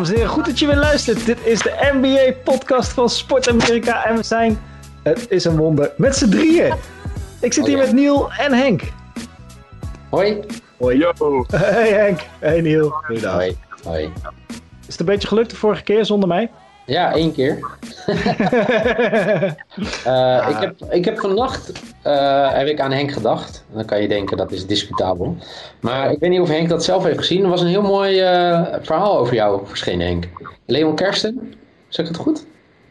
Dames en heren, goed dat je weer luistert. Dit is de NBA-podcast van Sport Amerika. En we zijn, het is een wonder, met z'n drieën. Ik zit Oh, hier ja. met Niel en Henk. Hoi. Hoi. Yo. Hey Henk. Hey Niel. Goeiedag. Hoi. Hoi. Is het een beetje gelukt de vorige keer zonder mij? Ja, één keer. Eh, ik, heb, ik heb vannacht eh, heb ik aan Henk gedacht. Dan kan je denken dat is discutabel. Maar ik weet niet of Henk dat zelf heeft gezien. Er was een heel mooi eh, verhaal over jou verschenen, Henk. Leon Kersten, zeg ik het goed?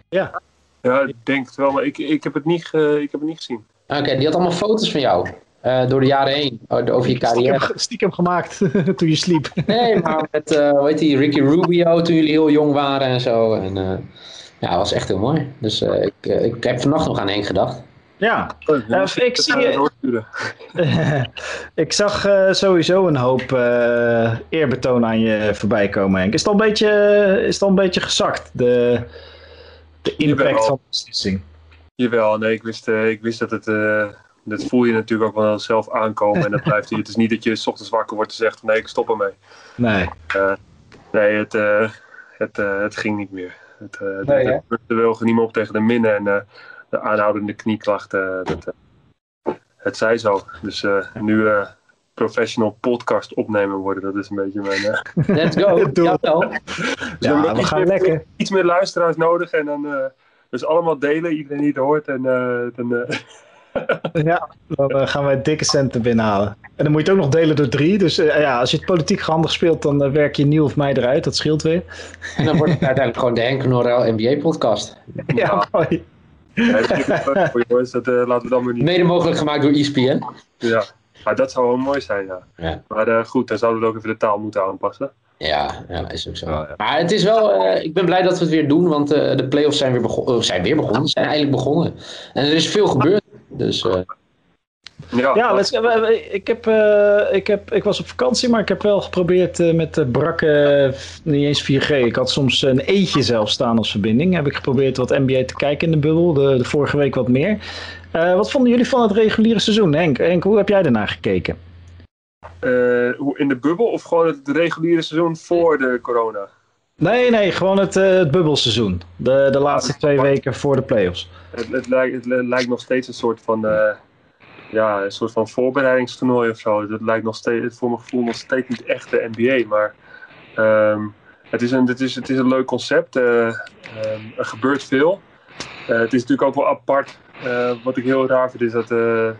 ja. Ja, ik denk het wel, maar ik, ik, heb, het niet ik heb het niet gezien. Oké, die had allemaal foto's van jou. Eh, door de jaren heen. o- Over je Stiekem, carrière. stiekem gemaakt toen je sliep. Nee, maar met, eh hoe heet die, Ricky Rubio toen jullie heel jong waren en zo. En, eh, ja, dat was echt heel mooi. Dus eh, ik, eh, ik heb vannacht nog aan Henk gedacht. Ja. Eh, ik zie eh, je- ik zag eh, sowieso een hoop eh, eerbetoon aan je voorbij komen, Henk. Is het al een beetje, is het al een beetje gezakt, de, de impact Jawel. van de beslissing? Jawel, nee, ik wist, eh, ik wist dat het... eh, dat voel je natuurlijk ook wel zelf aankomen. En dat blijft Het is niet dat je 's ochtends wakker wordt en zegt: nee, ik stop ermee. Nee. Nee, het, eh, het, eh, het ging niet meer. Het, eh Nee, wilde niet meer op tegen de minnen. En eh, de aanhoudende knieklachten, dat, eh, het zij zo. Dus eh, nu eh, professional podcast opnemen worden, dat is een beetje mijn... eh, Let's go. Doe. Jawel. Dus we Ja, we iets gaan meer- lekker. Iets meer luisteraars nodig en dan... eh, dus allemaal delen, iedereen die het hoort. En eh, dan, eh, Ja, dan eh, gaan wij dikke centen binnenhalen. En dan moet je het ook nog delen door drie. Dus eh, ja, als je het politiek handig speelt, dan eh, werk je Niel of mij eruit. Dat scheelt weer. En dan wordt het uiteindelijk gewoon de Henk Norel NBA podcast. Ja, mooi. ja, dat voor jongens, dat laten we dan maar niet... Mede mogelijk gemaakt door ESPN. Ja. Maar dat zou wel mooi zijn, ja. Ja. Maar eh, goed, dan zouden we ook even de taal moeten aanpassen. Ja, ja, is ook zo. Ja, ja. Maar het is wel, eh, ik ben blij dat we het weer doen, want eh, de playoffs zijn weer, begon, eh, zijn weer begonnen. Zijn eigenlijk begonnen. En er is veel gebeurd. Dus eh, Ja, Ja, let's, we- we- ik, heb, eh, ik, heb, ik was op vakantie, maar ik heb wel geprobeerd eh, met de brakke, niet eens 4G. Ik had soms een eetje zelf staan als verbinding. Heb ik geprobeerd wat NBA te kijken in de bubbel. De, de vorige week wat meer. Eh, wat vonden jullie van het reguliere seizoen, Henk? Henk, hoe heb jij daarnaar gekeken? Eh, hoe in de bubbel of gewoon het reguliere seizoen voor de corona? Nee, nee, gewoon het, eh, het bubbelseizoen. De, de laatste twee weken voor de playoffs. Het, het, lijkt, het li- lijkt nog steeds een soort van, eh, ja, een soort van voorbereidingstoernooi of zo. Het lijkt nog steeds, voor mijn gevoel nog steeds niet echt de NBA, maar ehm, het, is een, het, is, het is een leuk concept. eh, ehm, er gebeurt veel. Het is natuurlijk ook wel apart. Wat ik heel raar vind is dat,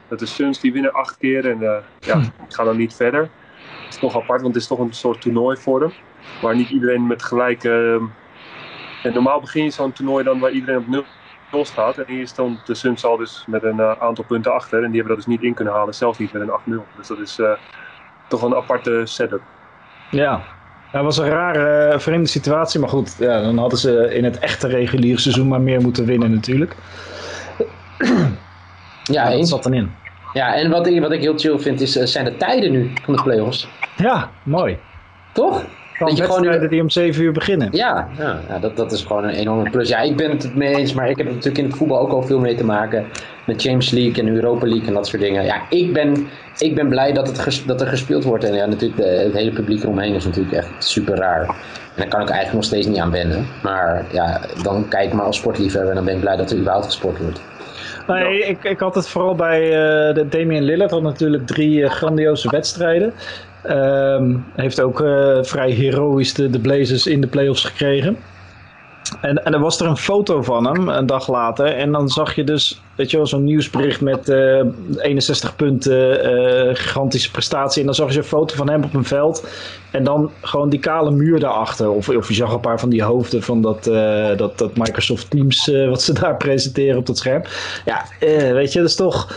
dat de Suns die winnen acht keer en ja, Hm. ik ga dan niet verder. Het is toch apart, want het is toch een soort toernooivorm. Waar niet iedereen met gelijk. ehm, en normaal begin je zo'n toernooi dan waar iedereen op nul staat. En hier stond de Suns al dus met een eh, aantal punten achter. En die hebben dat dus niet in kunnen halen, zelfs niet met een 8-0. Dus dat is eh, toch een aparte setup. Ja. Dat was een rare, eh, vreemde situatie. Maar goed, ja, dan hadden ze in het echte reguliere seizoen maar meer moeten winnen natuurlijk. ja, dat eens. zat dan in. Ja, en wat ik, wat ik heel chill vind, is, zijn de tijden nu van de playoffs. Ja, mooi. Toch? Van Dat je gewoon wedstrijden die om 7 uur beginnen. Ja, ja, ja dat, dat is gewoon een enorme plus. Ja, ik ben het mee eens, maar ik heb natuurlijk in het voetbal ook al veel mee te maken. Met James League en Europa League en dat soort dingen. Ja, ik ben, ik ben blij dat, het ges- dat er gespeeld wordt. En ja, natuurlijk, de, het hele publiek eromheen is natuurlijk echt super raar. En daar kan ik eigenlijk nog steeds niet aan wennen. Maar ja, dan kijk maar als sportliefhebber en dan ben ik blij dat er überhaupt gesport wordt. Nee, ik, ik had het vooral bij de Damian Lillard. Had natuurlijk drie eh, grandioze wedstrijden. Ehm, heeft ook eh, vrij heroïs de, Blazers in de playoffs gekregen. En, en er was er een foto van hem een dag later. En dan zag je dus, weet je wel, zo'n nieuwsbericht met eh, 61 punten, eh, gigantische prestatie. En dan zag je een foto van hem op een veld. En dan gewoon die kale muur daarachter. Of, of je zag een paar van die hoofden van dat, eh, dat, dat Microsoft Teams eh, wat ze daar presenteren op dat scherm. Ja, eh, weet je, dat is toch...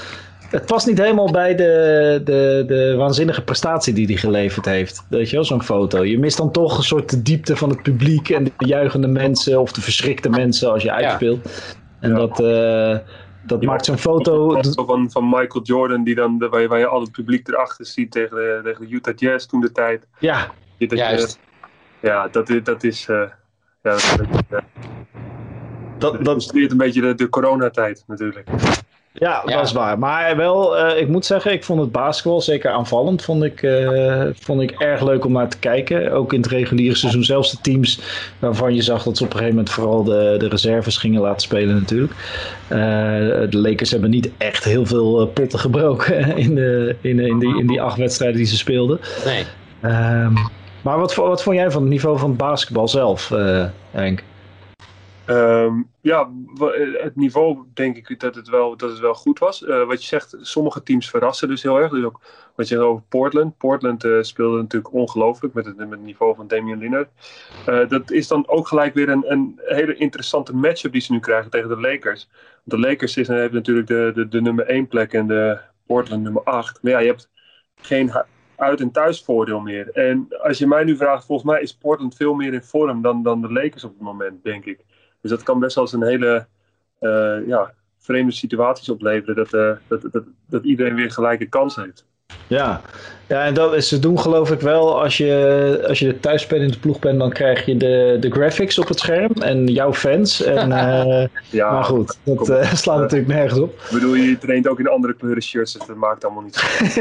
Het past niet helemaal bij de, de, de waanzinnige prestatie die hij geleverd heeft. Weet je wel, zo'n foto. Je mist dan toch een soort de diepte van het publiek en de juichende mensen of de verschrikte mensen als je uitspeelt. En Ja. dat, eh, dat maakt zo'n foto. Zo Van, van Michael Jordan, die dan, waar, je, waar je al het publiek erachter ziet tegen de, tegen de Utah Jazz toen de tijd. Ja, Dat je- Juist. ja, dat, is- dat is. eh, ja, dat is een beetje, eh, dat, dat illustreert een beetje de, de coronatijd natuurlijk. Ja, Ja. dat is waar. Maar wel, eh, ik moet zeggen, ik vond het basketbal, zeker aanvallend, vond ik, eh, vond ik erg leuk om naar te kijken. Ook in het reguliere seizoen. Zelfs de teams waarvan je zag dat ze op een gegeven moment vooral de, de reserves gingen laten spelen natuurlijk. Eh, de Lakers hebben niet echt heel veel potten gebroken in, de, in, de- in, die, in die acht wedstrijden die ze speelden. Nee. Ehm, maar wat, wat vond jij van het niveau van het basketbal zelf, Henk? Ehm, ja, het niveau denk ik dat het wel, dat het wel goed was. Eh, wat je zegt, sommige teams verrassen dus heel erg. Dus ook wat je zegt over Portland. Portland eh, speelde natuurlijk ongelooflijk met het, met niveau van Damian Lillard. Eh, dat is dan ook gelijk weer een, een hele interessante matchup die ze nu krijgen tegen de Lakers. De Lakers is, hebben natuurlijk de, de, de nummer 1 plek en de Portland nummer 8. Maar ja, je hebt geen uit- en thuisvoordeel meer. En als je mij nu vraagt, volgens mij is Portland veel meer in vorm dan, dan de Lakers op het moment, denk ik. Dus dat kan best wel eens een hele eh, ja, vreemde situaties opleveren. Dat, eh, dat, dat, dat iedereen weer gelijke kans heeft. Ja, ja en dat is, ze doen geloof ik wel, als je, als je de thuisspelende ploeg bent, dan krijg je de, de graphics op het scherm en jouw fans. En, eh, Ja, maar goed, dat eh, slaat natuurlijk nergens op. Ik bedoel, je traint ook in andere kleuren shirts, dus dat maakt allemaal niet zo.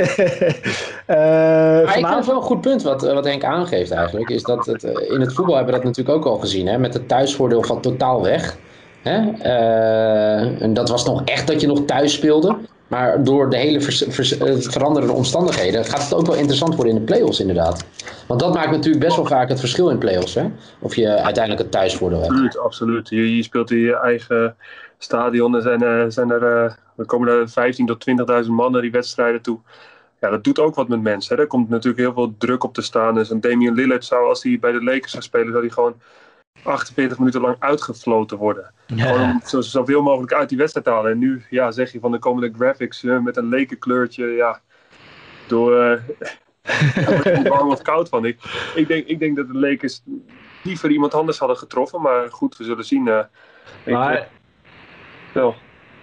Eh, Maar ik vind het wel een goed punt wat, wat Henk aangeeft eigenlijk. Is dat het, in het voetbal hebben we dat natuurlijk ook al gezien. Hè? Met het thuisvoordeel van totaal weg. Hè? Eh, en dat was nog echt dat je nog thuis speelde. Maar door de hele eh, veranderende omstandigheden gaat het ook wel interessant worden in de play-offs inderdaad. Want dat maakt natuurlijk best wel vaak het verschil in play-offs. Hè? Of je uiteindelijk het thuisvoordeel hebt. Absoluut, absoluut. Je, je speelt in je eigen stadion. Er zijn, eh, zijn er, eh, komen er 15.000 tot 20.000 man naar die wedstrijden toe. Ja, dat doet ook wat met mensen. Hè. Er komt natuurlijk heel veel druk op te staan. Dus een Damian Lillard zou, als hij bij de Lakers zou spelen, zou hij gewoon 48 minuten lang uitgefloten worden. Gewoon om zo, zoveel mogelijk uit die wedstrijd te halen. En nu ja, zeg je van de komende graphics eh, met een leken kleurtje. Ja, door. eh, ik warm of koud van. Ik, ik, denk, ik denk dat de Lakers liever iemand anders hadden getroffen. Maar goed, we zullen zien. eh. Ik, Maar- eh.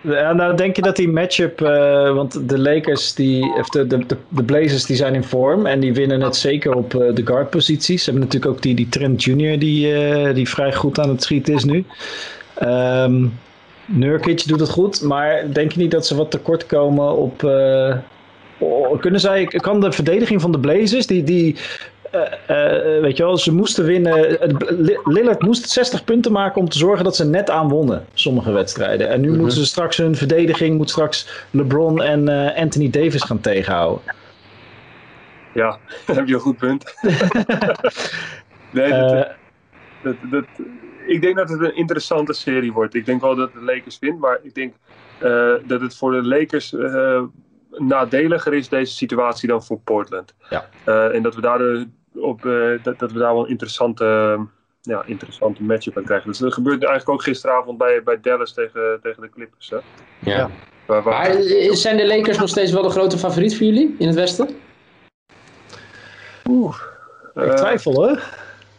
Nou denk je dat die matchup, eh, want de Lakers, die, of de, de, de, Blazers, die zijn in vorm en die winnen het zeker op eh, de guardposities. Ze hebben natuurlijk ook die, die Trent Jr. Die, eh, die vrij goed aan het schieten is nu. Ehm Nurkic doet het goed, maar denk je niet dat ze wat tekort komen op... kunnen zij, kan de verdediging van de Blazers, die, die weet je wel, ze moesten winnen. eh, Li- Lillard moest 60 punten maken om te zorgen dat ze net aan wonnen, sommige wedstrijden. En nu Mhm. moeten ze straks hun verdediging, moet straks LeBron en eh, Anthony Davis gaan tegenhouden. Ja, daar heb je een goed punt. nee, dat, Eh, dat, dat, ik denk dat het een interessante serie wordt. Ik denk wel dat de Lakers wint, maar ik denk eh, dat het voor de Lakers eh, nadeliger is, deze situatie, dan voor Portland. Ja. Eh, en dat we daar, eh, op, eh, dat, dat we daar wel een interessante, eh, ja, interessante matchup aan krijgen. Dus dat gebeurde eigenlijk ook gisteravond bij, bij Dallas tegen, tegen de Clippers. Hè? Ja. Waar, waar- Maar eh, zijn de Lakers nog steeds wel de grote favoriet voor jullie in het Westen? ik eh, twijfel hoor.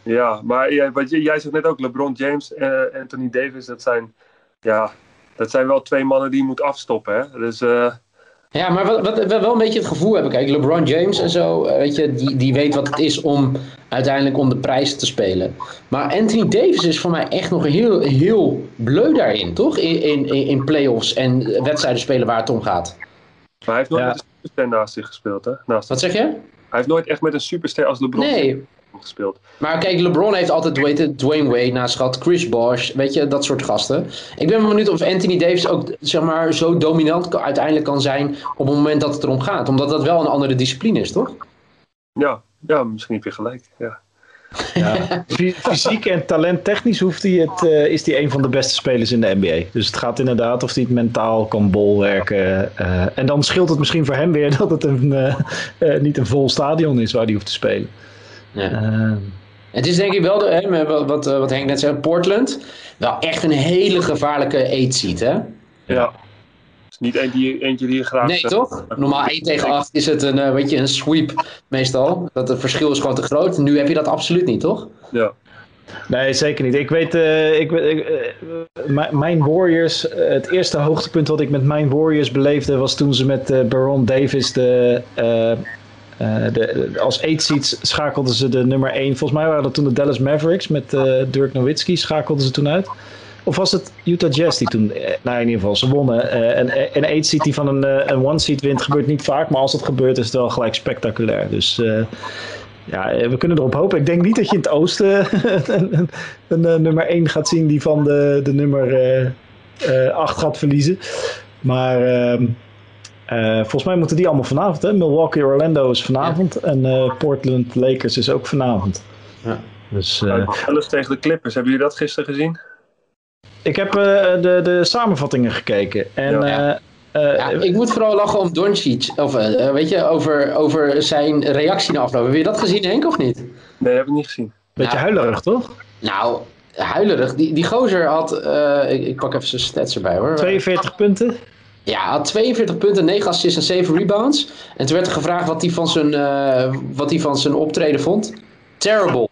Ja, maar jij, wat jij zegt net ook, LeBron James en Anthony Davis, dat zijn, ja, dat zijn wel twee mannen die je moet afstoppen. Hè? Dus eh, Ja, maar wat, wat, wel wel een beetje het gevoel hebben. Kijk, LeBron James en zo, eh, weet je, die, die weet wat het is om uiteindelijk om de prijzen te spelen. Maar Anthony Davis is voor mij echt nog heel, heel bleu daarin, toch? In, in, in playoffs en wedstrijden spelen waar het om gaat. maar hij heeft nooit Ja. met een superster naast zich gespeeld. Hè? Naast Wat zeg je? Hij heeft nooit echt met een superster als LeBron Nee. Gespeeld. Maar kijk, LeBron heeft altijd je, Dwayne Wade naast gehad, Chris Bosh, weet je, dat soort gasten. Ik ben benieuwd of Anthony Davis ook, zeg maar, zo dominant kan- uiteindelijk kan zijn op het moment dat het erom gaat. Omdat dat wel een andere discipline is, toch? Ja, ja misschien heb je gelijk. Ja. Ja. Fy- Fysiek en talenttechnisch hoeft hij het, eh, is hij een van de beste spelers in de NBA. Dus het gaat inderdaad of hij het mentaal kan bolwerken. eh, en dan scheelt het misschien voor hem weer dat het een, eh, eh, niet een vol stadion is waar hij hoeft te spelen. Ja. Eh, Het is denk ik wel, de, hè, wat, wat, eh, wat Henk net zei, Portland. Wel echt een hele gevaarlijke eight seed, hè? ja. Het is niet eentje die, eentje die je graag... Nee, toch? Normaal 1 tegen 8 is het een, eh, weet je, een sweep meestal. Dat het verschil is gewoon te groot. Nu heb je dat absoluut niet, toch? Ja. Nee, zeker niet. Ik weet, eh, ik, eh, mijn- Warriors, het eerste hoogtepunt wat ik met mijn Warriors beleefde was toen ze met Baron Davis de, de, de- als 8 seeds schakelden ze de nummer 1. Volgens mij waren dat toen de Dallas Mavericks met eh, Dirk Nowitzki schakelden ze toen uit. Of was het Utah Jazz die toen, eh, nou in ieder geval, ze wonnen. eh, en een 8 seed die van een, eh, een one seed wint, gebeurt niet vaak. Maar als het gebeurt, is het wel gelijk spectaculair. Dus eh, ja, eh, we kunnen erop hopen. Ik denk niet dat je in het oosten een, een, eh, nummer 1 gaat zien die van de, de nummer 8 gaat verliezen. Maar eh, volgens mij moeten die allemaal vanavond. Hè? Milwaukee Orlando is vanavond. En eh, Portland Lakers is ook vanavond. Ja. Dus eh, Alles tegen de Clippers. Hebben jullie dat gisteren gezien? ik heb eh, de, de samenvattingen gekeken. En Ja. eh, eh, Ja, ik moet vooral lachen om Doncic. Of weet je, over, over zijn reactie na afloop. Heb je dat gezien, Henk, of niet? Nee, heb ik niet gezien. beetje Ja. huilerig, toch? Nou, huilerig. Die, die gozer had... eh, ik, ik pak even zijn stats erbij, hoor. 42 punten. Ja, hij had 42 punten, 9 assists en 7 rebounds. En toen werd er gevraagd wat hij van zijn, eh, wat hij van zijn optreden vond. Terrible.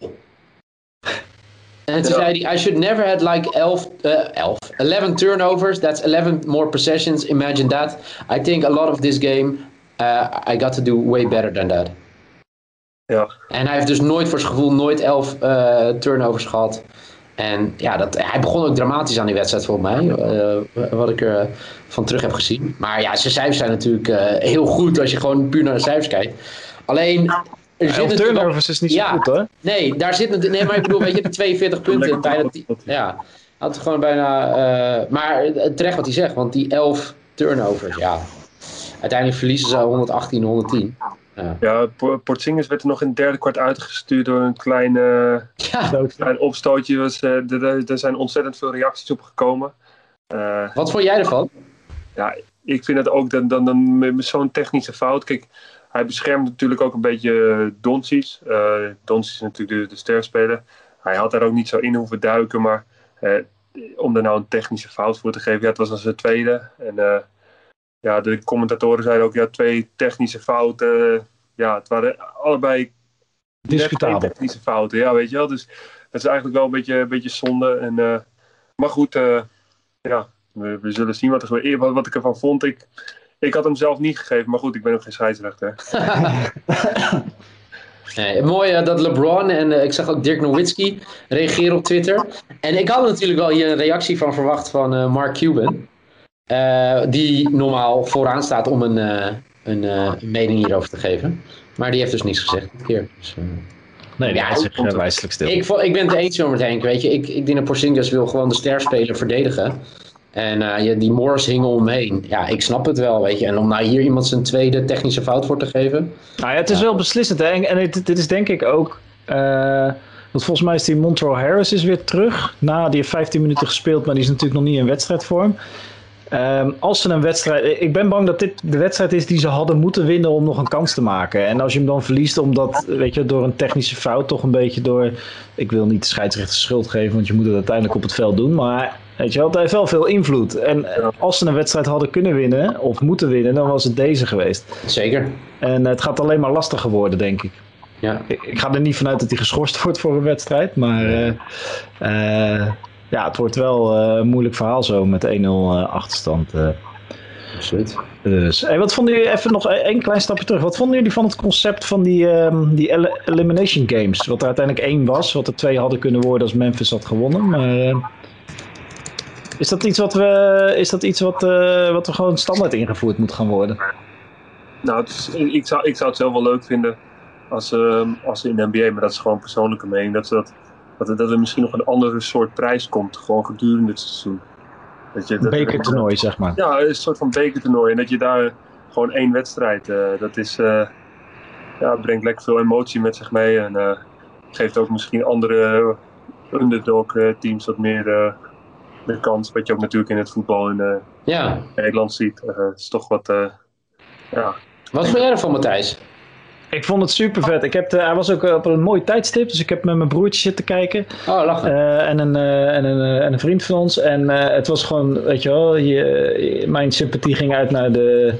En toen Ja. zei hij, I should never had like 11, eh 11, 11 turnovers. That's 11 more possessions. Imagine that. I think a lot of this game, uh, I got to do way better than that. Ja. En hij heeft dus nooit voor zijn gevoel nooit 11 eh, turnovers gehad. En ja, dat, hij begon ook dramatisch aan die wedstrijd volgens mij. eh, wat ik er van terug heb gezien. Maar ja, zijn cijfers zijn natuurlijk eh, heel goed als je gewoon puur naar de cijfers kijkt. Alleen. Er zit 11 natuurlijk wel- turnovers is niet zo goed, hoor. Nee, daar zit. Nee, maar ik bedoel, weet je, die 42 punten. Goed. ja, had gewoon bijna. eh, maar eh, terecht wat hij zegt, want die 11 turnovers, ja. Uiteindelijk verliezen ze 118, 110. Ja. Ja, werd er nog in het derde kwart uitgestuurd door een klein, eh, ja. klein opstootje. Was, eh, er- zijn ontzettend veel reacties op gekomen. Eh, Wat vond jij ervan? ik vind het ook dan, dan, dan met zo'n technische fout. Kijk, hij beschermt natuurlijk ook een beetje eh, Doncic. Eh Doncic is natuurlijk de, de sterspeler. Hij had daar ook niet zo in hoeven duiken, maar om er nou een technische fout voor te geven, ja, het was dan zijn tweede. En ja, de commentatoren zeiden ook, ja, twee technische fouten. ja, het waren allebei Discutabel. technische fouten, ja, weet je wel. Dus dat is eigenlijk wel een beetje, een beetje zonde. En, eh, maar goed, eh, ja, we, we zullen zien wat, er, gebeurt. wat, wat ik ervan vond. Ik, ik had hem zelf niet gegeven, maar goed, ik ben ook geen scheidsrechter. Nee, mooi eh, dat LeBron en ik zag ook Dirk Nowitzki reageren op Twitter. En ik had natuurlijk wel hier een reactie van verwacht van eh, Mark Cuban. Eh, die normaal vooraan staat om een, eh, een eh, mening hierover te geven. Maar die heeft dus niets gezegd dit keer. Dus, eh, Nee, die Ja, houdt zich wijselijk stil. ik, ik ben het eens met Henk, weet je. Ik, ik denk dat Porzingis wil gewoon de sterspeler verdedigen. En eh, ja, die Morris hing omheen. Ja, ik snap het wel, weet je. En om nou hier iemand zijn tweede technische fout voor te geven. Nou ja, het is wel beslissend. Hè? En, en dit, dit is denk ik ook. eh, want volgens mij is die Montreal Harris is weer terug. Na, die heeft 15 minuten gespeeld, maar die is natuurlijk nog niet in wedstrijdvorm. Ehm, als ze een wedstrijd. Ik ben bang dat dit de wedstrijd is die ze hadden moeten winnen om nog een kans te maken. En als je hem dan verliest, omdat, weet je, door een technische fout, toch een beetje door. Ik wil niet de scheidsrechter schuld geven, want je moet het uiteindelijk op het veld doen. Maar weet je wel, het heeft wel veel invloed. En als ze een wedstrijd hadden kunnen winnen, of moeten winnen, dan was het deze geweest. Zeker. En het gaat alleen maar lastiger worden, denk ik. Ja. Ik, ik ga er niet vanuit dat hij geschorst wordt voor een wedstrijd. Maar eh, eh, ja, het wordt wel eh, een moeilijk verhaal zo met 1-0 eh, achterstand. eh. Absoluut. Dus, hey, wat vonden jullie, even nog één klein stapje terug. Wat vonden jullie van het concept van die, ehm, die el- Elimination Games? Wat er uiteindelijk één was, wat er twee hadden kunnen worden als Memphis had gewonnen. Maar is dat iets wat we, is dat iets wat, wat er gewoon standaard ingevoerd moet gaan worden? Nou, is- ik, zou, ik zou het zelf wel leuk vinden als, ehm, als in de NBA, maar dat is gewoon persoonlijke mening, dat, ze dat, dat, er- dat er misschien nog een andere soort prijs komt, gewoon gedurende het seizoen. Dat je, Een dat, bekertoernooi, zeg maar. Ja, een soort van bekertoernooi. En dat je daar gewoon één wedstrijd, eh, dat is, eh, ja, brengt lekker veel emotie met zich mee. En eh, geeft ook misschien andere underdog teams wat meer de kans. Wat je ook natuurlijk in het voetbal in Ja. Nederland ziet. Het is toch wat, ja, Wat vond jij ervan, Matthijs? Ik vond het super vet. Ik heb de- hij was ook eh, op een mooi tijdstip, dus ik heb met mijn broertje zitten kijken. Oh, lachen. Eh, en, een, eh, en, een, eh, en een vriend van ons. En eh, het was gewoon, weet je wel, je, mijn sympathie ging uit naar de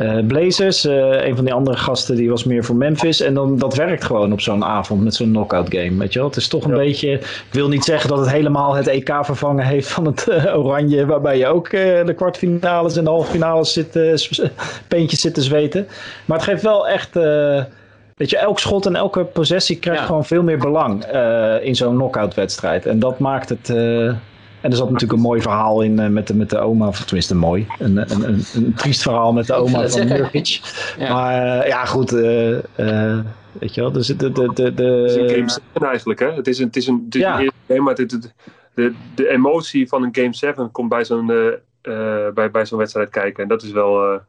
eh, Blazers. Eh, een van die andere gasten die was meer voor Memphis. En dan, dat werkt gewoon op zo'n avond met zo'n knockout game. Weet je wel, het is toch een Ja. beetje. Ik wil niet zeggen dat het helemaal het EK vervangen heeft van het eh, Oranje, waarbij je ook de kwartfinales en de halffinales zit, peentjes zit te zweten. Maar het geeft wel echt. Weet je, elk schot en elke possessie krijgt Ja. gewoon veel meer belang in zo'n knockout wedstrijd. En dat maakt het, En er zat natuurlijk een mooi verhaal in uh, met, de, met de oma, of tenminste mooi. Een, een, een, een triest verhaal met de oma van Nurkic. Ja. Maar ja, goed. weet je wel, dus de, de, de, de, het is een game 7 eigenlijk, hè? Het is een, het is een, het is ja. een game, maar het, het, de, de emotie van een game 7 komt bij zo'n bij, bij zo'n wedstrijd kijken. En dat is wel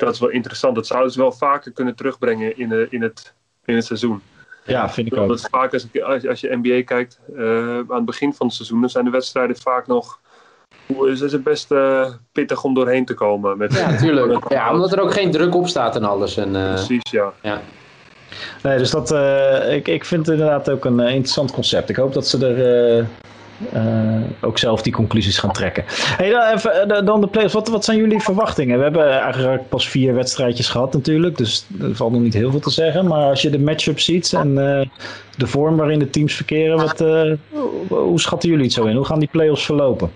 dat is wel interessant. Dat zouden ze wel vaker kunnen terugbrengen in, in, het, in het seizoen. Ja, vind ik ook. Dat vaak als, als, als je NBA kijkt, uh, aan het begin van het seizoen, dan zijn de wedstrijden vaak nog. Is het best uh, pittig om doorheen te komen. Met, ja, natuurlijk. Ja, omdat er ook geen druk op staat en alles. En, uh, Precies, ja. ja. Nee, dus dat, uh, ik, ik vind het inderdaad ook een interessant concept. Ik hoop dat ze er uh, ook zelf die conclusies gaan trekken. Hey, dan, even, dan de playoffs. Wat, wat zijn jullie verwachtingen? We hebben eigenlijk pas vier wedstrijdjes gehad natuurlijk. Dus er valt nog niet heel veel te zeggen. Maar als je de matchup ziet en uh, de vorm waarin de teams verkeren. Wat, uh, hoe schatten jullie het zo in? Hoe gaan die playoffs verlopen?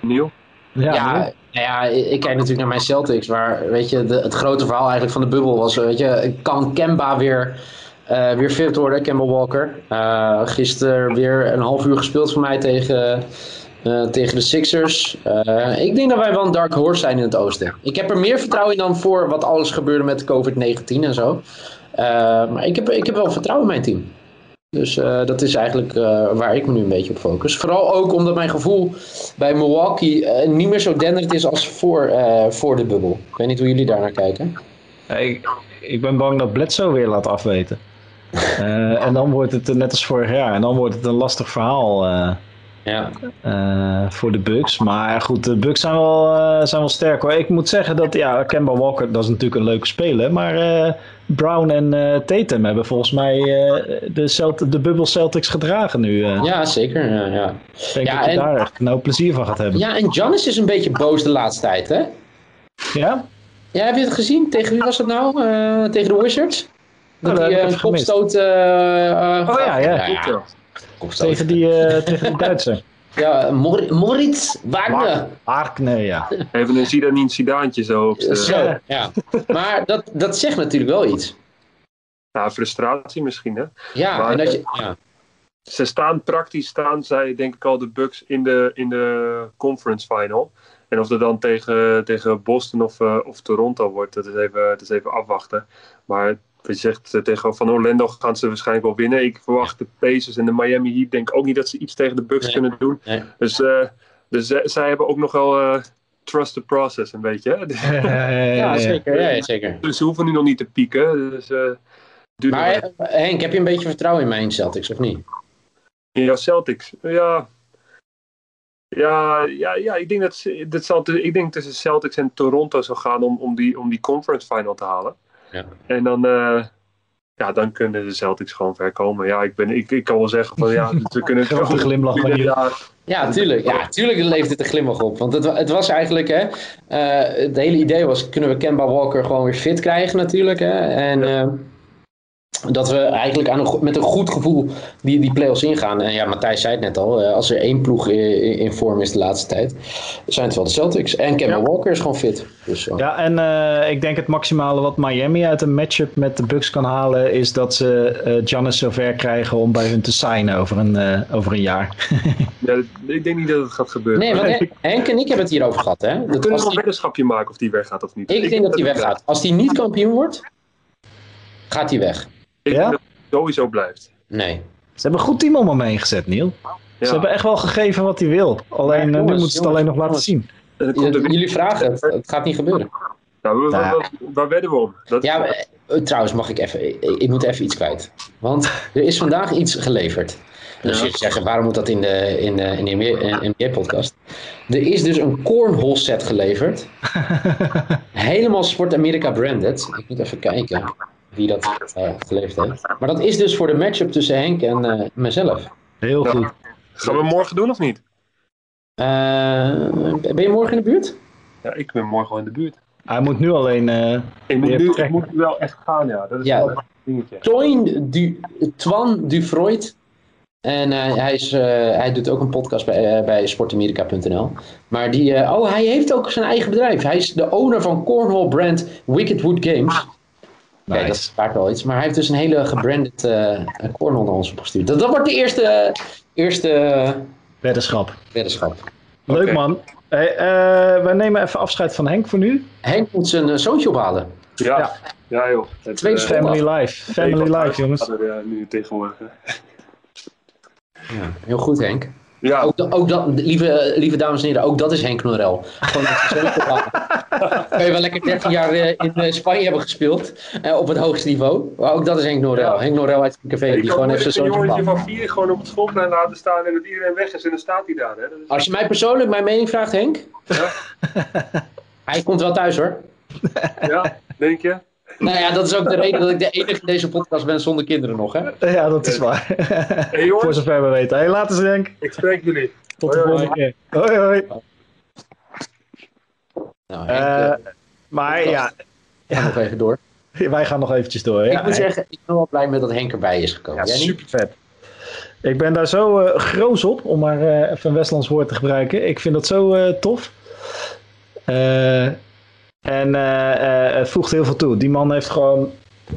Nieuw? Ja, ja, nou ja, ik kijk natuurlijk naar mijn Celtics. Waar weet je, de, het grote verhaal eigenlijk van de bubbel was. Weet je, kan Kemba weer uh, weer fit worden, Campbell Walker. Uh, gisteren weer een half uur gespeeld voor mij tegen, uh, tegen de Sixers. ik denk dat wij wel een dark horse zijn in het oosten. Ik heb er meer vertrouwen in dan voor wat alles gebeurde met COVID-19 en zo. maar ik heb, ik heb wel vertrouwen in mijn team. Dus dat is eigenlijk waar ik me nu een beetje op focus. Vooral ook omdat mijn gevoel bij Milwaukee niet meer zo denderend is als voor, voor de bubbel. Ik weet niet hoe jullie daar naar kijken. Ik, ik ben bang dat Bledsoe weer laat afweten. Uh, en dan wordt het net als vorig jaar. En dan wordt het een lastig verhaal uh, ja. voor de Bucks. Maar goed, de Bucks zijn wel, zijn wel sterk hoor. Ik moet zeggen dat, ja, Kemba Walker, dat is natuurlijk een leuke speler. Maar Brown en Tatum hebben volgens mij de, Celt de bubbel Celtics gedragen nu. ja, zeker. Ja, ja. Ik denk ja, dat je daar echt nou plezier van gaat hebben. Ja, en Giannis is een beetje boos de laatste tijd, hè? Ja? Ja, heb je het gezien? Tegen wie was het nou? tegen de Wizards? Dat hij een kopstoot... Uh, oh ja, ja. Tegen, die, uh, tegen die Duitser. Ja, Mor Moritz Wagner. Wagner, ja. Even een Zidane Sidaantje zo op Zo, ja. Maar dat, dat zegt natuurlijk wel iets. Nou, frustratie misschien, hè? Ja, maar, en dat je... Ja. Ze staan praktisch, staan zij denk ik al de Bucks in de, in de conference final. En of dat dan tegen, tegen Boston of, uh, of Toronto wordt, dat is, even, dat is even afwachten. Maar je zegt eh, tegen Van Orlando gaan ze waarschijnlijk wel winnen. Ik verwacht de Pacers en de Miami Heat denk ook niet dat ze iets tegen de Bucks kunnen doen. Dus, uh, dus zij hebben ook nog wel uh, trust the process een beetje. ja, zeker, ja, zeker. Dus ze hoeven nu nog niet te pieken. Dus, maar Henk, heb je een beetje vertrouwen in mijn Celtics of niet? In jouw Celtics? Ja, ja, ja, ja ik, denk dat, dat zal, ik denk tussen Celtics en Toronto zal gaan om, om, die, om die conference final te halen. Ja. En dan, uh, ja, dan kunnen de Celtics gewoon ver komen. Ja, ik, ben, ik, ik kan wel zeggen van ja, we kunnen het gewoon... glimlach van Ja, ja, tuurlijk. Ja, tuurlijk leeft het een glimlach op. Want het, het was eigenlijk, hè, uh, het hele idee was, kunnen we Kemba Walker gewoon weer fit krijgen natuurlijk. Hè? En... Ja. Uh, dat we eigenlijk aan een, met een goed gevoel die, die play-offs ingaan. En ja, Matthijs zei het net al. Eh, als er één ploeg in, in, vorm is de laatste tijd, zijn het wel de Celtics. En Kemba Walker is gewoon fit. Dus, Ja, en uh, ik denk het maximale wat Miami uit een matchup met de Bucks kan halen... is dat ze uh, Giannis zover krijgen om bij hun te signen over een, uh, over een jaar. ja, ik denk niet dat het gaat gebeuren. Nee, want Henk en ik hebben het hierover gehad. Hè? We dat kunnen nog een weddenschapje maken of die weggaat of niet. Ik, ik denk dat hij weggaat. Als hij niet kampioen wordt, gaat hij weg. Ik ja? denk dat het sowieso blijft. Nee. Ze hebben een goed team om hem heen gezet, Neil. Ja. Ze hebben echt wel gegeven wat hij wil. Alleen, jongens, nu moeten ze het alleen nog laten zien. Jullie vragen het. Het gaat niet gebeuren. Nou, waar, waar, waar wedden we om? Dat... Ja, eh, trouwens mag ik even... Ik, ik, moet even iets kwijt. Want er is vandaag iets geleverd. Dus je zegt, waarom moet dat in de, in de, in de NBA-podcast? Er is dus een cornhole set geleverd. Helemaal Sport America branded. Ik moet even kijken wie dat uh, geleverd heeft. Maar dat is dus voor de matchup tussen Henk en uh, mezelf. Heel goed. Gaan we morgen doen of niet? Uh, ben je morgen in de buurt? Ja, ik ben morgen wel in de buurt. Hij moet nu alleen. ik, moet nu, ik moet wel echt gaan, ja. Dat is ja. wel een dingetje. Toin du, Twan Dufroid. En hij, is, hij doet ook een podcast bij, bij sportamerika.nl. Maar die, oh, hij heeft ook zijn eigen bedrijf. Hij is de owner van cornhole brand Wickedwood Games. Nice. Okay, dat spaart wel iets. Maar hij heeft dus een hele gebranded uh, corner onder ons opgestuurd. Dat, dat wordt de eerste, eerste Weddenschap. Weddenschap. Leuk man. Hey, eh, wij nemen even afscheid van Henk voor nu. Henk moet zijn eh, zoontje ophalen. Ja, Ja. ja. joh. Het, eh. Family life. Family life, jongens. eh, nu tegenwoordig. Ja, heel goed Henk. Ja, Ook, ook dat, lieve, lieve dames en heren, ook dat is Henk Norel. Gewoon. Kun je wel lekker 13 jaar eh, in eh, Spanje hebben gespeeld. eh, op het hoogste niveau. Maar ook dat is Henk Norel. Ja. Henk Norel uit het café. ik Die gewoon zijn een jongetje van vier gewoon op het schoolplein laten staan en dat iedereen weg is en dan staat hij daar. Hè? Is... Als je mij persoonlijk mijn mening vraagt Henk. Ja. Hij komt wel thuis hoor. Ja, denk je? Nou ja, dat is ook de reden dat ik de enige in deze podcast ben zonder kinderen nog hè. Ja, dat is waar. Hey voor zover we weten. Hey, laten ze Henk. ik spreek jullie. Tot de volgende keer. Hoi hoi. Nou, Henk, Eh, eh, maar ja, ga nog even door. wij gaan nog eventjes door. Ja, ik moet zeggen, ik ben wel blij met dat Henk erbij is gekomen. Ja, Jij niet? super vet. Ik ben daar zo eh groos op, om maar eh, even een Westlands woord te gebruiken. Ik vind dat zo eh, tof. Eh, en eh, eh, het voegt heel veel toe. Die man heeft gewoon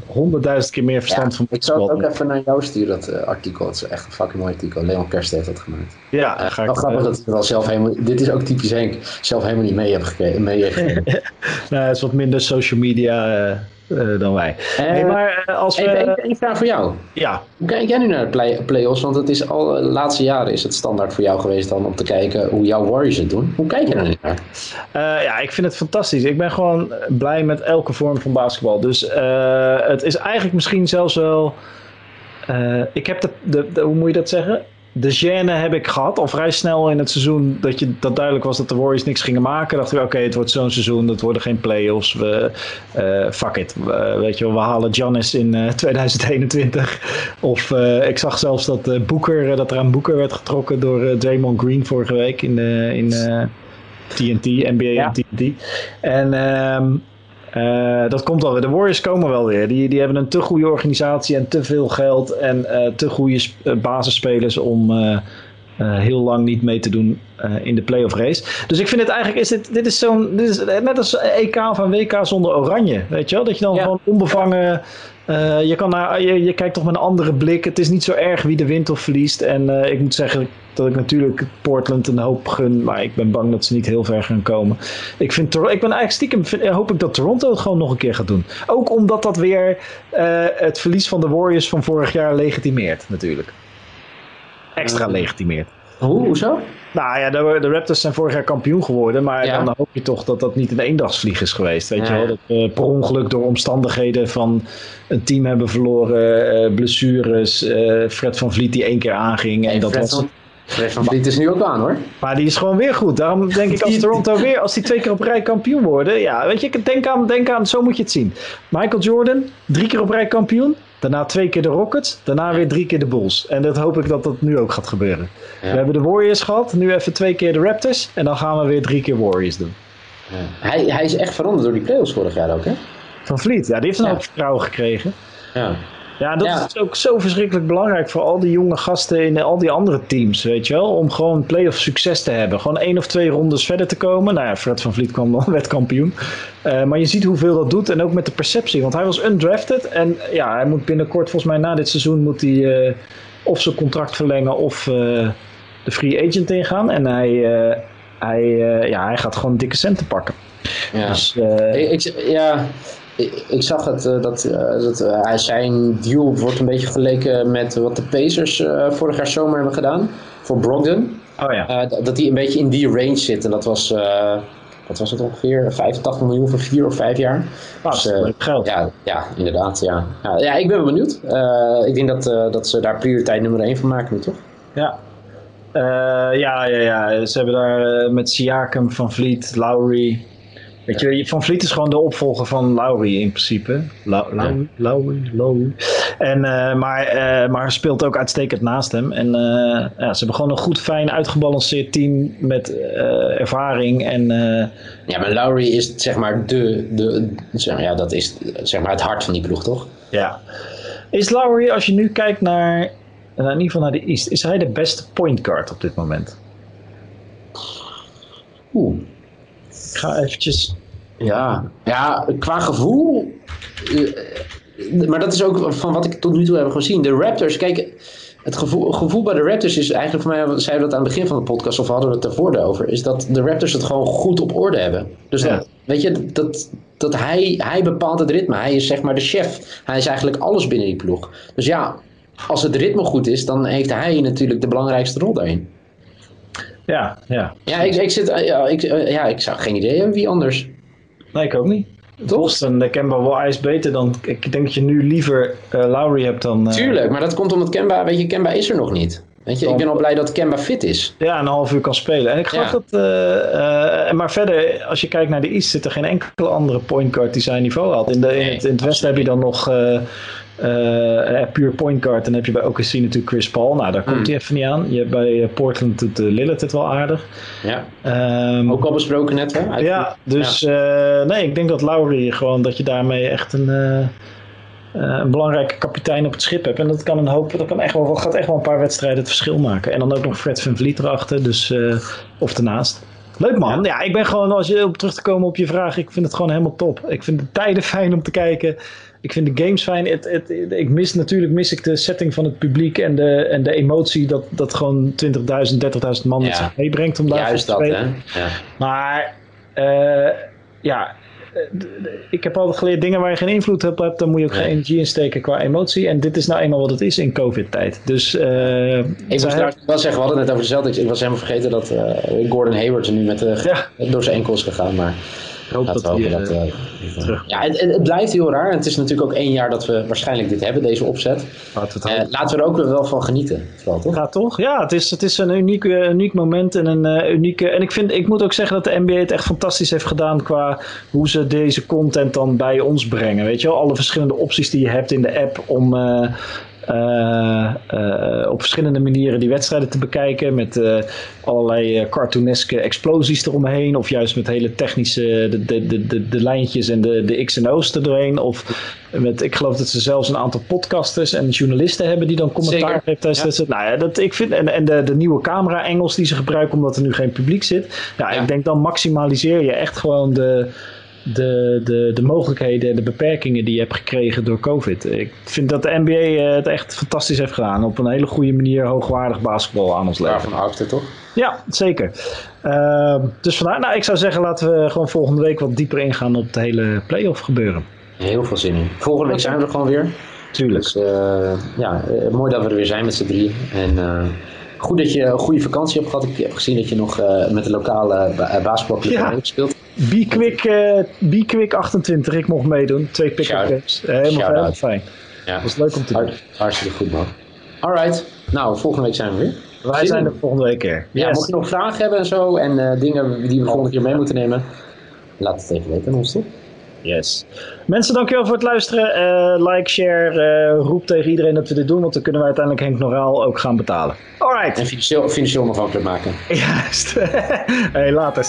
honderdduizend keer meer verstand Ja, van ik zal het voetbal. ook even naar jou sturen, dat eh, artikel. Het is echt een fucking mooi artikel. Leon Kerst heeft dat gemaakt. Ja, Uh, ga ik, grappig dat wel zelf helemaal... Dit is ook typisch Henk. Zelf helemaal niet mee gekregen. Mee gekregen. nou, het is wat minder social media eh, dan wij. nee, maar eh, als we... Even één- vraag voor jou. ja, Hoe kijk jij nu naar de play- play-offs? Want het is al de laatste jaren is het standaard voor jou geweest dan om te kijken hoe jouw Warriors het doen. Hoe kijk je nu naar? Eh, ja, ik vind het fantastisch. Ik ben gewoon blij met elke vorm van basketbal. Dus eh, het is eigenlijk misschien zelfs wel. eh, ik heb de, de, de- Hoe moet je dat zeggen? De gêne heb ik gehad. Al vrij snel in het seizoen dat, je, dat duidelijk was dat de Warriors niks gingen maken. Dachten we, oké, het wordt zo'n seizoen. Het worden geen playoffs. We, eh, fuck it. We- weet je wel, we halen Giannis in eh, 2021. Of eh, ik zag zelfs dat, eh Boeker, eh, dat er aan Boeker werd getrokken door eh, Draymond Green vorige week in, de in eh, TNT, NBA Ja. en TNT. En ehm, eh, dat komt alweer. De Warriors komen wel weer. Die, die hebben een te goede organisatie en te veel geld en eh, te goede eh, basisspelers om heel lang niet mee te doen eh, in de playoff race. Dus ik vind het eigenlijk, is dit, dit is zo'n, dit is net als EK of een WK zonder oranje. Weet je wel? Dat je dan Ja. gewoon onbevangen, eh, je, kan naar, je, je kijkt toch met een andere blik. Het is niet zo erg wie de wint of verliest. En eh, ik moet zeggen dat ik natuurlijk Portland een hoop gun, maar ik ben bang dat ze niet heel ver gaan komen. Ik, vind, ik ben eigenlijk stiekem, vind- eh, hoop ik dat Toronto het gewoon nog een keer gaat doen. Ook omdat dat weer eh, het verlies van de Warriors van vorig jaar legitimeert, natuurlijk. Extra legitimeert. Hoe? Hoezo? Nou ja, de, de Raptors zijn vorig jaar kampioen geworden. Maar Ja. dan hoop je toch dat dat niet een eendagsvlieg is geweest. Weet Ja. je wel? Dat we per ongeluk door omstandigheden van een team hebben verloren. eh, blessures. eh, Fred van Vliet die één keer aanging. En dat Fred was, van- Fred van Vliet is nu ook aan hoor. maar die is gewoon weer goed. Daarom denk ik als Toronto weer, als die twee keer op rij kampioen worden. Ja, weet je, denk aan, denk aan, zo moet je het zien. Michael Jordan, drie keer op rij kampioen. Daarna twee keer de Rockets. Daarna weer drie keer de Bulls. En dat hoop ik dat dat nu ook gaat gebeuren. Ja. We hebben de Warriors gehad. Nu even twee keer de Raptors. En dan gaan we weer drie keer Warriors doen. Hij, hij is echt veranderd door die play-offs vorig jaar ook hè? Van Vliet, ja, die heeft een hoop vertrouwen gekregen. Ja. Ja, dat Ja. is ook zo verschrikkelijk belangrijk voor al die jonge gasten in al die andere teams, weet je wel. Om gewoon play-off succes te hebben. Gewoon één of twee rondes verder te komen. Nou ja, Fred van Vliet kwam werd kampioen. Eh, maar je ziet hoeveel dat doet en ook met de perceptie. Want hij was undrafted en ja, hij moet binnenkort, volgens mij na dit seizoen, moet hij eh, of zijn contract verlengen of eh, de free agent ingaan. En hij, hij, ja, hij gaat gewoon dikke centen pakken. ja. Dus Ik, ik- ja, ik, zag het, eh, dat, eh, dat eh, hij- zijn deal wordt een beetje vergeleken met wat de Pacers eh, vorig jaar zomer hebben gedaan voor Brogdon. oh ja. Eh, dat- dat die een beetje in die range zit. En dat was, eh, wat was het ongeveer, 85 miljoen voor vier of vijf jaar. Ah, Dus, dat is eh, leuk geld. Ja, ja inderdaad. Ja. Ja, ja, ik ben wel benieuwd. Eh, ik denk dat, eh, dat ze daar prioriteit nummer 1 van maken nu, toch? Ja. Eh, ja, ja, ja. Ze hebben daar eh, met Siakam, Van Vliet, Lowry. Weet je, Van Vliet is gewoon de opvolger van Lowry in principe. Lau- Lowry, Lowry, Lowry. En, eh, maar, eh, maar speelt ook uitstekend naast hem. En eh, ja, ze hebben gewoon een goed, fijn, uitgebalanceerd team met ervaring. En Ja, maar Lowry is zeg maar de, de zeg maar, ja, dat is zeg maar het hart van die ploeg, toch? ja. Is Lowry, als je nu kijkt naar, in ieder geval naar de East, is hij de beste point guard op dit moment? Oeh. Ik ga eventjes... Ja, ja qua gevoel. eh, maar dat is ook van wat ik tot nu toe heb gezien. De Raptors, kijk, het gevoel, gevoel bij de Raptors is eigenlijk voor mij, zeiden we dat aan het begin van de podcast, of hadden we het ervoor over, is dat de Raptors het gewoon goed op orde hebben. Dus Ja. dat, weet je, dat, dat hij, hij bepaalt het ritme. Hij is zeg maar de chef. Hij is eigenlijk alles binnen die ploeg. Dus ja, als het ritme goed is, dan heeft hij natuurlijk de belangrijkste rol daarin. Ja, ja. Ja, ik, ik, zit, ja, ik, eh, ja, ik zou geen idee hebben wie anders. Nee, ik ook niet. Toch? Boston, de Kemba wel is beter dan... Ik denk dat je nu liever eh, Lowry hebt dan... eh, Tuurlijk, maar dat komt omdat Kemba, weet je, Kemba is er nog niet. Weet je, ik ben al blij dat Kemba fit is. Ja, een half uur kan spelen. En ik geloof Ja. dat... eh, eh, maar verder, als je kijkt naar de East, zit er geen enkele andere point guard die zijn niveau had. In, de, in het, in het Westen heb je dan nog eh puur point guard. Dan heb je bij OKC natuurlijk Chris Paul. Nou, daar komt Hmm. hij even niet aan. Je hebt bij Portland doet Lillard het wel aardig. Ja, Ehm, ook al besproken net, hè? Ja, dus nee, ik denk dat Lowry gewoon dat je daarmee echt een, een belangrijke kapitein op het schip hebt. En dat kan een hoop, dat kan echt wel, gaat echt wel een paar wedstrijden het verschil maken. En dan ook nog Fred van Vliet erachter, dus, eh, of ernaast. Leuk man. Ja. ik ben gewoon, als je op terug te komen op je vraag, ik vind het gewoon helemaal top. Ik vind de tijden fijn om te kijken. Ik vind de games fijn. Het, het, ik mis natuurlijk mis ik de setting van het publiek en de, en de emotie dat, dat gewoon 20.000, 30.000 man met zich meebrengt om daar Juist te dat, spelen. hè? Ja. Maar eh, ja, eh, ik heb altijd geleerd, dingen waar je geen invloed op hebt, dan moet je ook Nee. geen energie insteken qua emotie. En dit is nou eenmaal wat het is in COVID-tijd. Dus eh, Ik zij- trouwens wel zeggen, we hadden het net over de Celtics. Ik was helemaal vergeten dat eh, Gordon Hayward er nu met de, Ja. door zijn enkels gegaan. Maar ik hoop dat we hij, hopen dat... terug- ja, het, blijft heel raar. En het is natuurlijk ook één jaar dat we waarschijnlijk dit hebben, deze opzet. laten we het Eh, hopen. laten we er ook wel van genieten. Vooral, toch? Gaat toch? Ja, het is, het is een uniek, eh, uniek moment en een eh, unieke. En ik, vind, ik moet ook zeggen dat de NBA het echt fantastisch heeft gedaan qua hoe ze deze content dan bij ons brengen. Weet je wel, alle verschillende opties die je hebt in de app om. Eh, eh, op verschillende manieren die wedstrijden te bekijken. Met eh, allerlei cartooneske explosies eromheen. Of juist met hele technische de, de, de, de, lijntjes en de, de X en O's erdoorheen. Of met, ik geloof dat ze zelfs een aantal podcasters en journalisten hebben die dan commentaar geven tijdens Ja. Nou ja, dat, ik vind, en, en de, de nieuwe camera-engels die ze gebruiken omdat er nu geen publiek zit. Ja. ik denk dan maximaliseer je echt gewoon de, de, de, de mogelijkheden en de beperkingen die je hebt gekregen door COVID. Ik vind dat de NBA eh, het echt fantastisch heeft gedaan. Op een hele goede manier hoogwaardig basketbal aan ons leveren. Waarvan acte, toch? Ja, zeker. Ehm, dus vandaar, nou, ik zou zeggen, laten we gewoon volgende week wat dieper ingaan op het hele playoff gebeuren. Heel veel zin in. Volgende week zijn we er gewoon weer. Tuurlijk. Dus eh, ja, eh, mooi dat we er weer zijn met z'n drie. En eh, goed dat je een goede vakantie hebt gehad. Ik heb gezien dat je nog eh, met de lokale ba basketbalclub Ja. hebt gespeeld. Be Quick, eh, Be Quick 28, ik mocht meedoen. Twee pick-up games. Eh, helemaal, fijn. Ja, was leuk om te doen. Hart- hartstikke goed man. Alright, nou volgende week zijn we weer. Wij Zin zijn er volgende week weer. Ja, Yes. mocht je nog vragen hebben en zo en eh, dingen die we volgende keer mee moeten nemen, laat het even weten aan ons toch? Yes. Mensen, dankjewel voor het luisteren. Like, share, roep tegen iedereen dat we dit doen, want dan kunnen we uiteindelijk Henk Noraal ook gaan betalen. Alright. En financieel, financieel nog afhankelijk maken. Juist. hey, later.